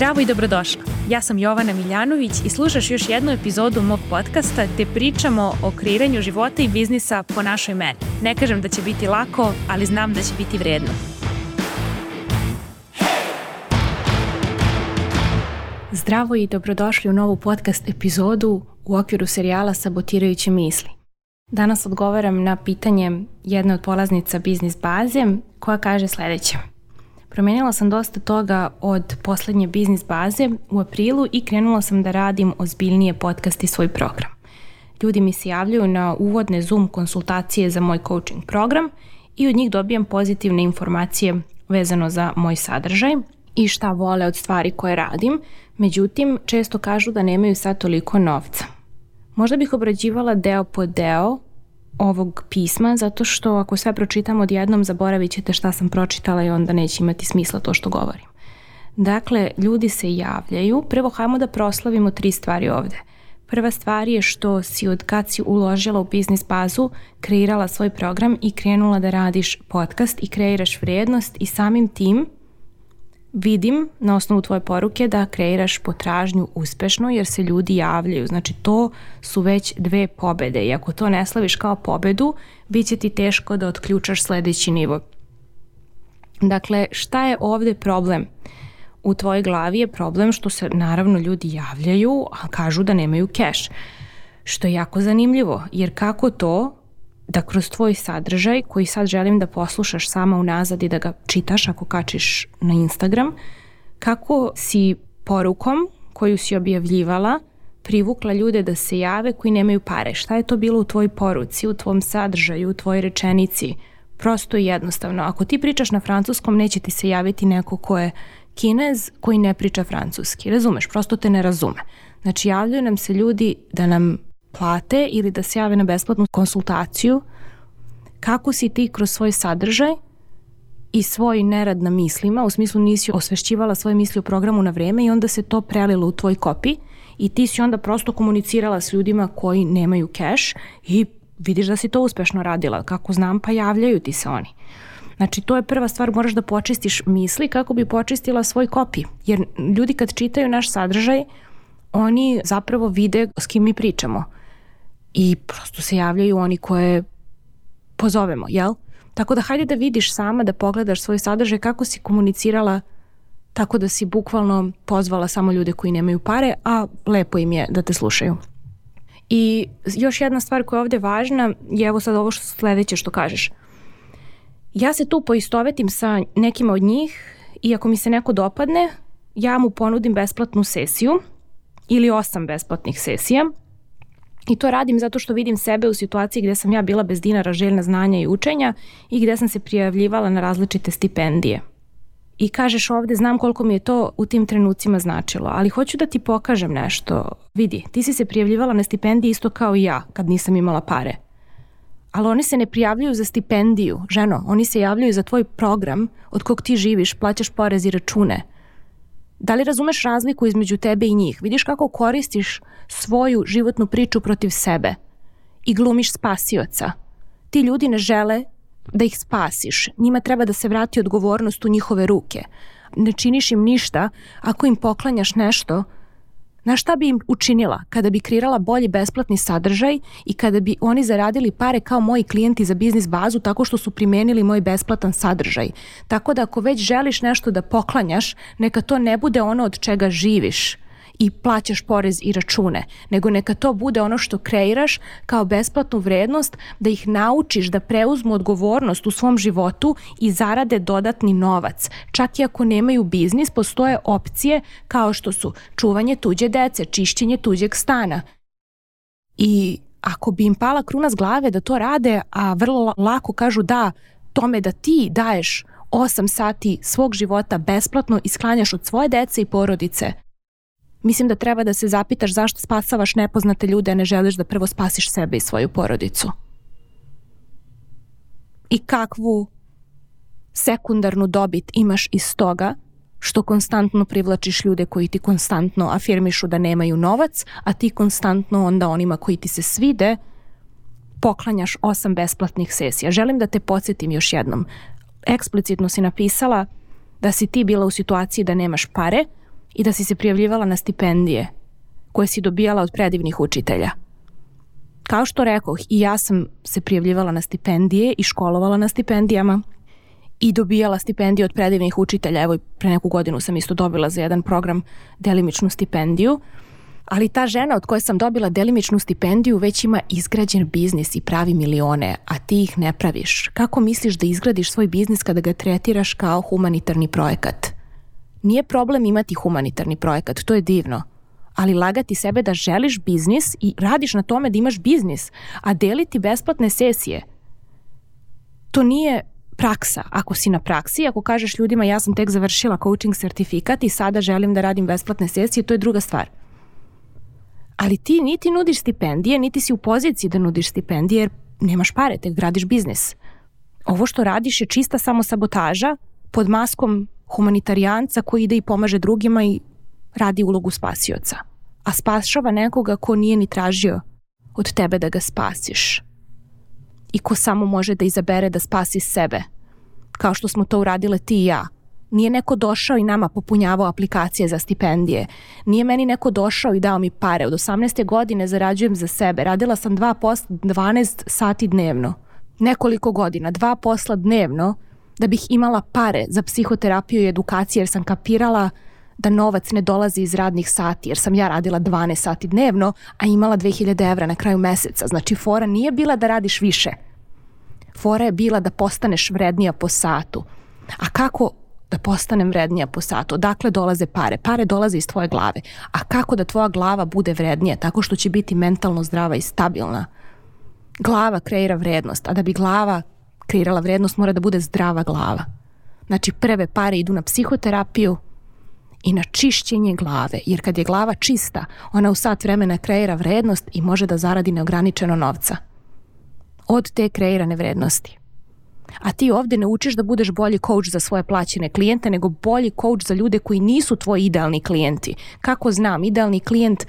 Zdravo i dobrodošla. Ja sam Jovana Miljanović i slušaš još jednu epizodu mog podcasta gde pričamo o kreiranju života i biznisa po našoj meni. Ne kažem da će biti lako, ali znam da će biti vredno. Zdravo i dobrodošli u novu podcast epizodu u okviru serijala Sabotirajuće misli. Danas odgovaram na pitanje jedne od polaznica biznis baze koja kaže sledeće. Promenila sam dosta toga od poslednje biznis baze u aprilu i krenula sam da radim ozbiljnije podcast i svoj program. Ljudi mi se javljaju na uvodne Zoom konsultacije za moj coaching program i od njih dobijam pozitivne informacije vezano za moj sadržaj i šta vole od stvari koje radim, međutim često kažu da nemaju sad toliko novca. Možda bih obrađivala deo po deo ovog pisma, zato što ako sve pročitam odjednom, zaboravit ćete šta sam pročitala i onda neće imati smisla to što govorim. Dakle, ljudi se javljaju. Prvo, hajmo da proslavimo tri stvari ovde. Prva stvar je što si od kad si uložila u biznis bazu, kreirala svoj program i krenula da radiš podcast i kreiraš vrednost i samim tim vidim na osnovu tvoje poruke da kreiraš potražnju uspešno jer se ljudi javljaju. Znači to su već dve pobede i ako to ne slaviš kao pobedu, bit će ti teško da otključaš sledeći nivo. Dakle, šta je ovde problem? U tvojoj glavi je problem što se naravno ljudi javljaju, a kažu da nemaju keš. Što je jako zanimljivo, jer kako to da kroz tvoj sadržaj koji sad želim da poslušaš sama unazad i da ga čitaš ako kačiš na Instagram, kako si porukom koju si objavljivala privukla ljude da se jave koji nemaju pare. Šta je to bilo u tvoj poruci, u tvom sadržaju, u tvojoj rečenici? Prosto i jednostavno. Ako ti pričaš na francuskom, neće ti se javiti neko ko je kinez koji ne priča francuski. Razumeš? Prosto te ne razume. Znači javljaju nam se ljudi da nam plate ili da se jave na besplatnu konsultaciju kako si ti kroz svoj sadržaj i svoj nerad na mislima, u smislu nisi osvešćivala svoje misli o programu na vreme i onda se to prelilo u tvoj kopi i ti si onda prosto komunicirala s ljudima koji nemaju keš i vidiš da si to uspešno radila. Kako znam, pa javljaju ti se oni. Znači, to je prva stvar, moraš da počistiš misli kako bi počistila svoj kopi. Jer ljudi kad čitaju naš sadržaj, oni zapravo vide s kim mi pričamo i prosto se javljaju oni koje pozovemo, jel? Tako da hajde da vidiš sama, da pogledaš svoj sadržaj, kako si komunicirala tako da si bukvalno pozvala samo ljude koji nemaju pare, a lepo im je da te slušaju. I još jedna stvar koja je ovde važna je evo sad ovo što sledeće što kažeš. Ja se tu poistovetim sa nekima od njih i ako mi se neko dopadne, ja mu ponudim besplatnu sesiju ili osam besplatnih sesija I to radim zato što vidim sebe u situaciji gde sam ja bila bez dinara željna znanja i učenja i gde sam se prijavljivala na različite stipendije. I kažeš ovde, znam koliko mi je to u tim trenucima značilo, ali hoću da ti pokažem nešto. Vidi, ti si se prijavljivala na stipendije isto kao i ja, kad nisam imala pare. Ali oni se ne prijavljuju za stipendiju, ženo, oni se javljaju za tvoj program od kog ti živiš, plaćaš porez i račune – Da li razumeš razliku između tebe i njih? Vidiš kako koristiš svoju životnu priču protiv sebe i glumiš spasioca. Ti ljudi ne žele da ih spasiš. Njima treba da se vrati odgovornost u njihove ruke. Ne činiš im ništa ako im poklanjaš nešto Na šta bi im učinila kada bi kreirala bolji besplatni sadržaj i kada bi oni zaradili pare kao moji klijenti za biznis bazu tako što su primenili moj besplatan sadržaj. Tako da ako već želiš nešto da poklanjaš, neka to ne bude ono od čega živiš i plaćaš porez i račune, nego neka to bude ono što kreiraš kao besplatnu vrednost, da ih naučiš da preuzmu odgovornost u svom životu i zarade dodatni novac. Čak i ako nemaju biznis, postoje opcije kao što su čuvanje tuđe dece, čišćenje tuđeg stana. I ako bi im pala kruna s glave da to rade, a vrlo lako kažu da, tome da ti daješ 8 sati svog života besplatno i sklanjaš od svoje dece i porodice, Mislim da treba da se zapitaš zašto spasavaš nepoznate ljude, a ne želiš da prvo spasiš sebe i svoju porodicu. I kakvu sekundarnu dobit imaš iz toga što konstantno privlačiš ljude koji ti konstantno afirmišu da nemaju novac, a ti konstantno onda onima koji ti se svide poklanjaš osam besplatnih sesija. Želim da te podsjetim još jednom. Eksplicitno si napisala da si ti bila u situaciji da nemaš pare, i da si se prijavljivala na stipendije koje si dobijala od predivnih učitelja. Kao što rekoh, i ja sam se prijavljivala na stipendije i školovala na stipendijama i dobijala stipendije od predivnih učitelja. Evo, pre neku godinu sam isto dobila za jedan program delimičnu stipendiju. Ali ta žena od koje sam dobila delimičnu stipendiju već ima izgrađen biznis i pravi milione, a ti ih ne praviš. Kako misliš da izgradiš svoj biznis kada ga tretiraš kao humanitarni projekat? Nije problem imati humanitarni projekat, to je divno. Ali lagati sebe da želiš biznis i radiš na tome da imaš biznis, a deliti besplatne sesije, to nije praksa. Ako si na praksi, ako kažeš ljudima ja sam tek završila coaching sertifikat i sada želim da radim besplatne sesije, to je druga stvar. Ali ti niti nudiš stipendije, niti si u poziciji da nudiš stipendije jer nemaš pare, tek gradiš biznis. Ovo što radiš je čista samosabotaža pod maskom humanitarijanca koji ide i pomaže drugima i radi ulogu spasioca. A spašava nekoga ko nije ni tražio od tebe da ga spasiš i ko samo može da izabere da spasi sebe, kao što smo to uradile ti i ja. Nije neko došao i nama popunjavao aplikacije za stipendije. Nije meni neko došao i dao mi pare. Od 18. godine zarađujem za sebe. Radila sam dva posla 12 sati dnevno. Nekoliko godina, dva posla dnevno da bih imala pare za psihoterapiju i edukaciju jer sam kapirala da novac ne dolazi iz radnih sati, jer sam ja radila 12 sati dnevno, a imala 2000 evra na kraju meseca. Znači, fora nije bila da radiš više. Fora je bila da postaneš vrednija po satu. A kako da postanem vrednija po satu? Odakle dolaze pare? Pare dolaze iz tvoje glave. A kako da tvoja glava bude vrednija? Tako što će biti mentalno zdrava i stabilna. Glava kreira vrednost, a da bi glava kreirala vrednost mora da bude zdrava glava. Znači prve pare idu na psihoterapiju, i na čišćenje glave, jer kad je glava čista, ona u sat vremena kreira vrednost i može da zaradi neograničeno novca. Od te kreirane vrednosti. A ti ovde ne učiš da budeš bolji coach za svoje plaćene klijente, nego bolji coach za ljude koji nisu tvoji idealni klijenti. Kako znam, idealni klijent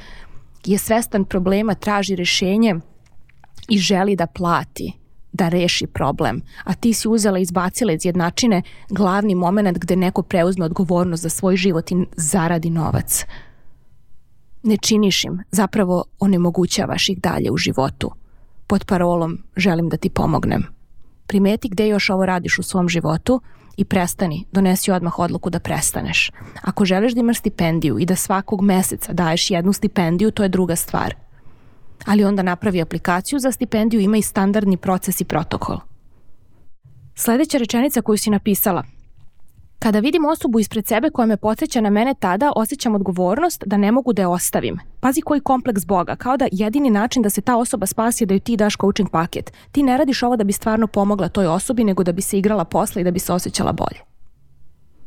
je svestan problema, traži rešenje i želi da plati da reši problem, a ti si uzela i izbacila iz jednačine glavni moment gde neko preuzme odgovornost za svoj život i zaradi novac. Ne činiš im, zapravo onemogućavaš ih dalje u životu. Pod parolom želim da ti pomognem. Primeti gde još ovo radiš u svom životu i prestani, donesi odmah odluku da prestaneš. Ako želiš da imaš stipendiju i da svakog meseca daješ jednu stipendiju, to je druga stvar – ali onda napravi aplikaciju za stipendiju, ima i standardni proces i protokol. Sledeća rečenica koju si napisala. Kada vidim osobu ispred sebe koja me podsjeća na mene tada, osjećam odgovornost da ne mogu da je ostavim. Pazi koji kompleks Boga, kao da jedini način da se ta osoba spasi je da joj ti daš coaching paket. Ti ne radiš ovo da bi stvarno pomogla toj osobi, nego da bi se igrala posle i da bi se osjećala bolje.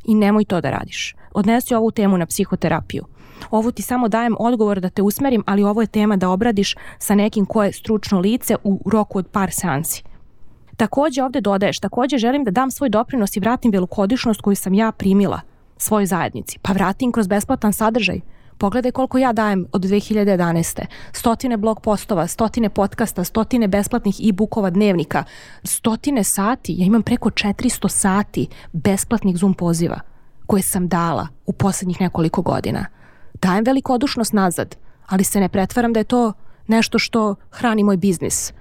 I nemoj to da radiš. Odnesi ovu temu na psihoterapiju. Ovo ti samo dajem odgovor da te usmerim, ali ovo je tema da obradiš sa nekim ko je stručno lice u roku od par seansi. Takođe ovde dodaješ, takođe želim da dam svoj doprinos i vratim velokodišnost koju sam ja primila svojoj zajednici. Pa vratim kroz besplatan sadržaj. Pogledaj koliko ja dajem od 2011. Stotine blog postova, stotine podcasta, stotine besplatnih e-bookova dnevnika, stotine sati. Ja imam preko 400 sati besplatnih Zoom poziva koje sam dala u poslednjih nekoliko godina dajem velikodušnost nazad, ali se ne pretvaram da je to nešto što hrani moj biznis.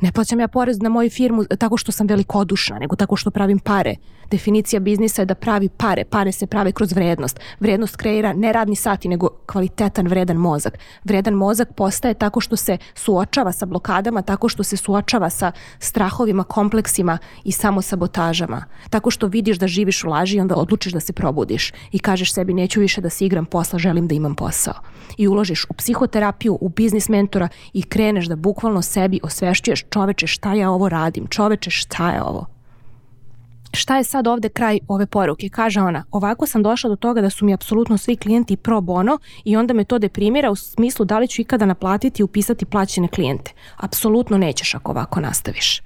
Ne plaćam ja porez na moju firmu tako što sam velikodušna, nego tako što pravim pare. Definicija biznisa je da pravi pare. Pare se prave kroz vrednost. Vrednost kreira ne radni sati, nego kvalitetan, vredan mozak. Vredan mozak postaje tako što se suočava sa blokadama, tako što se suočava sa strahovima, kompleksima i samosabotažama. Tako što vidiš da živiš u laži i onda odlučiš da se probudiš i kažeš sebi neću više da se igram posla, želim da imam posao. I uložiš u psihoterapiju, u biznis mentora i kreneš da bukvalno sebi osvešćuješ čoveče šta ja ovo radim, čoveče šta je ovo. Šta je sad ovde kraj ove poruke? Kaže ona, ovako sam došla do toga da su mi apsolutno svi klijenti pro bono i onda me to deprimira u smislu da li ću ikada naplatiti i upisati plaćene klijente. Apsolutno nećeš ako ovako nastaviš.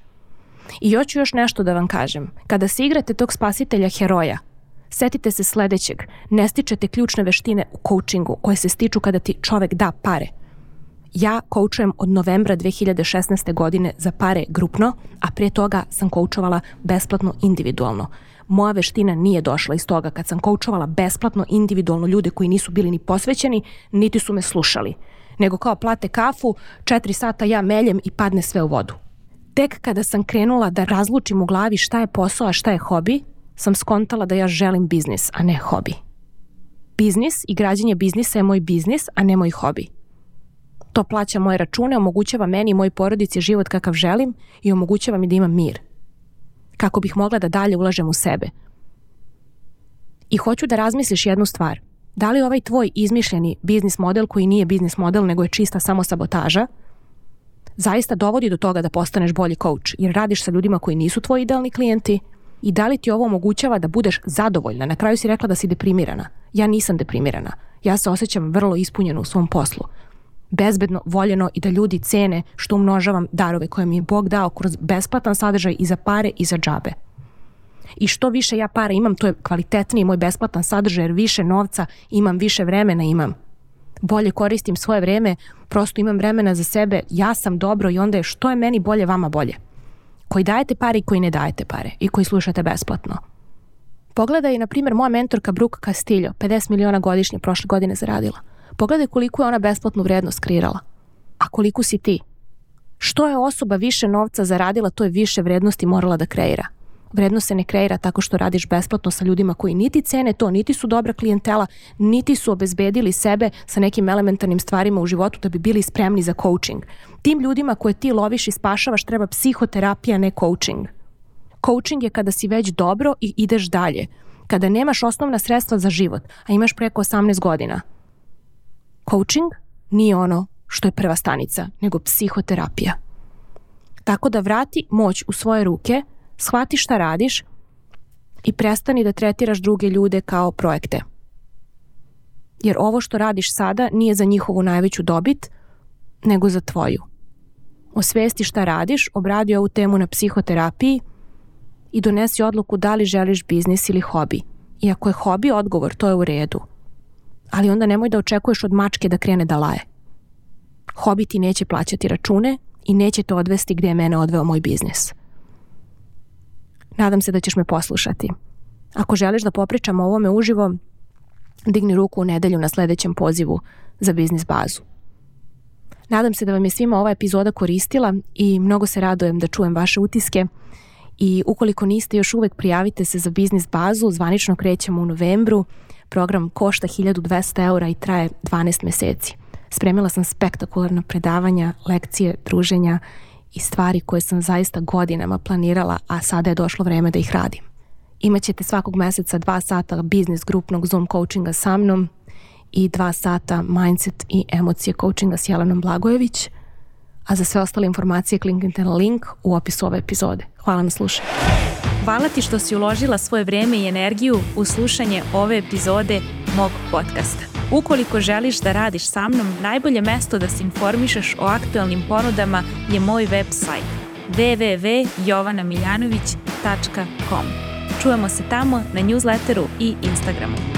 I hoću još nešto da vam kažem. Kada se igrate tog spasitelja heroja, setite se sledećeg. Ne stičete ključne veštine u coachingu koje se stiču kada ti čovek da pare – Ja koučujem od novembra 2016. godine za pare grupno, a prije toga sam koučovala besplatno individualno. Moja veština nije došla iz toga kad sam koučovala besplatno individualno ljude koji nisu bili ni posvećeni, niti su me slušali. Nego kao plate kafu, četiri sata ja meljem i padne sve u vodu. Tek kada sam krenula da razlučim u glavi šta je posao, a šta je hobi, sam skontala da ja želim biznis, a ne hobi. Biznis i građenje biznisa je moj biznis, a ne moj hobi. To plaća moje račune, omogućava meni i moj porodici život kakav želim i omogućava mi da imam mir. Kako bih mogla da dalje ulažem u sebe. I hoću da razmisliš jednu stvar. Da li ovaj tvoj izmišljeni biznis model koji nije biznis model nego je čista samo sabotaža, zaista dovodi do toga da postaneš bolji coach jer radiš sa ljudima koji nisu tvoji idealni klijenti i da li ti ovo omogućava da budeš zadovoljna. Na kraju si rekla da si deprimirana. Ja nisam deprimirana. Ja se osjećam vrlo ispunjeno u svom poslu bezbedno, voljeno i da ljudi cene što umnožavam darove koje mi je Bog dao kroz besplatan sadržaj i za pare i za džabe. I što više ja para imam, to je kvalitetniji moj besplatan sadržaj, jer više novca imam, više vremena imam. Bolje koristim svoje vreme, prosto imam vremena za sebe, ja sam dobro i onda je što je meni bolje, vama bolje. Koji dajete pare i koji ne dajete pare i koji slušate besplatno. Pogledaj, na primjer, moja mentorka Brooke Castillo, 50 miliona godišnje prošle godine zaradila – Pogledaj koliko je ona besplatnu vrednost kreirala. A koliko si ti? Što je osoba više novca zaradila, to je više vrednosti morala da kreira. Vrednost se ne kreira tako što radiš besplatno sa ljudima koji niti cene to, niti su dobra klijentela, niti su obezbedili sebe sa nekim elementarnim stvarima u životu da bi bili spremni za coaching. Tim ljudima koje ti loviš i spašavaš treba psihoterapija, ne coaching. Coaching je kada si već dobro i ideš dalje. Kada nemaš osnovna sredstva za život, a imaš preko 18 godina – Coaching nije ono što je prva stanica, nego psihoterapija. Tako da vrati moć u svoje ruke, shvati šta radiš i prestani da tretiraš druge ljude kao projekte. Jer ovo što radiš sada nije za njihovu najveću dobit, nego za tvoju. Osvesti šta radiš, obradi ovu temu na psihoterapiji i donesi odluku da li želiš biznis ili hobi. I ako je hobi odgovor, to je u redu – ali onda nemoj da očekuješ od mačke da krene da laje. Hobi ti neće plaćati račune i neće te odvesti gdje je mene odveo moj biznis. Nadam se da ćeš me poslušati. Ako želiš da popričamo o ovome uživo, digni ruku u nedelju na sljedećem pozivu za biznis bazu. Nadam se da vam je svima ova epizoda koristila i mnogo se radojem da čujem vaše utiske i ukoliko niste još uvek prijavite se za biznis bazu, zvanično krećemo u novembru Program košta 1200 eura i traje 12 meseci. Spremila sam spektakularna predavanja, lekcije, druženja i stvari koje sam zaista godinama planirala, a sada je došlo vreme da ih radim. Imaćete svakog meseca dva sata biznis grupnog Zoom coachinga sa mnom i dva sata mindset i emocije coachinga s Jelenom Blagojević, a za sve ostale informacije kliknite na link u opisu ove epizode. Hvala na slušanju. Hvala ti što si uložila svoje vrijeme i energiju u slušanje ove epizode mog podcasta. Ukoliko želiš da radiš sa mnom, najbolje mesto da se informišeš o aktualnim ponudama je moj website www.jovanamiljanović.com Čujemo se tamo na newsletteru i Instagramu.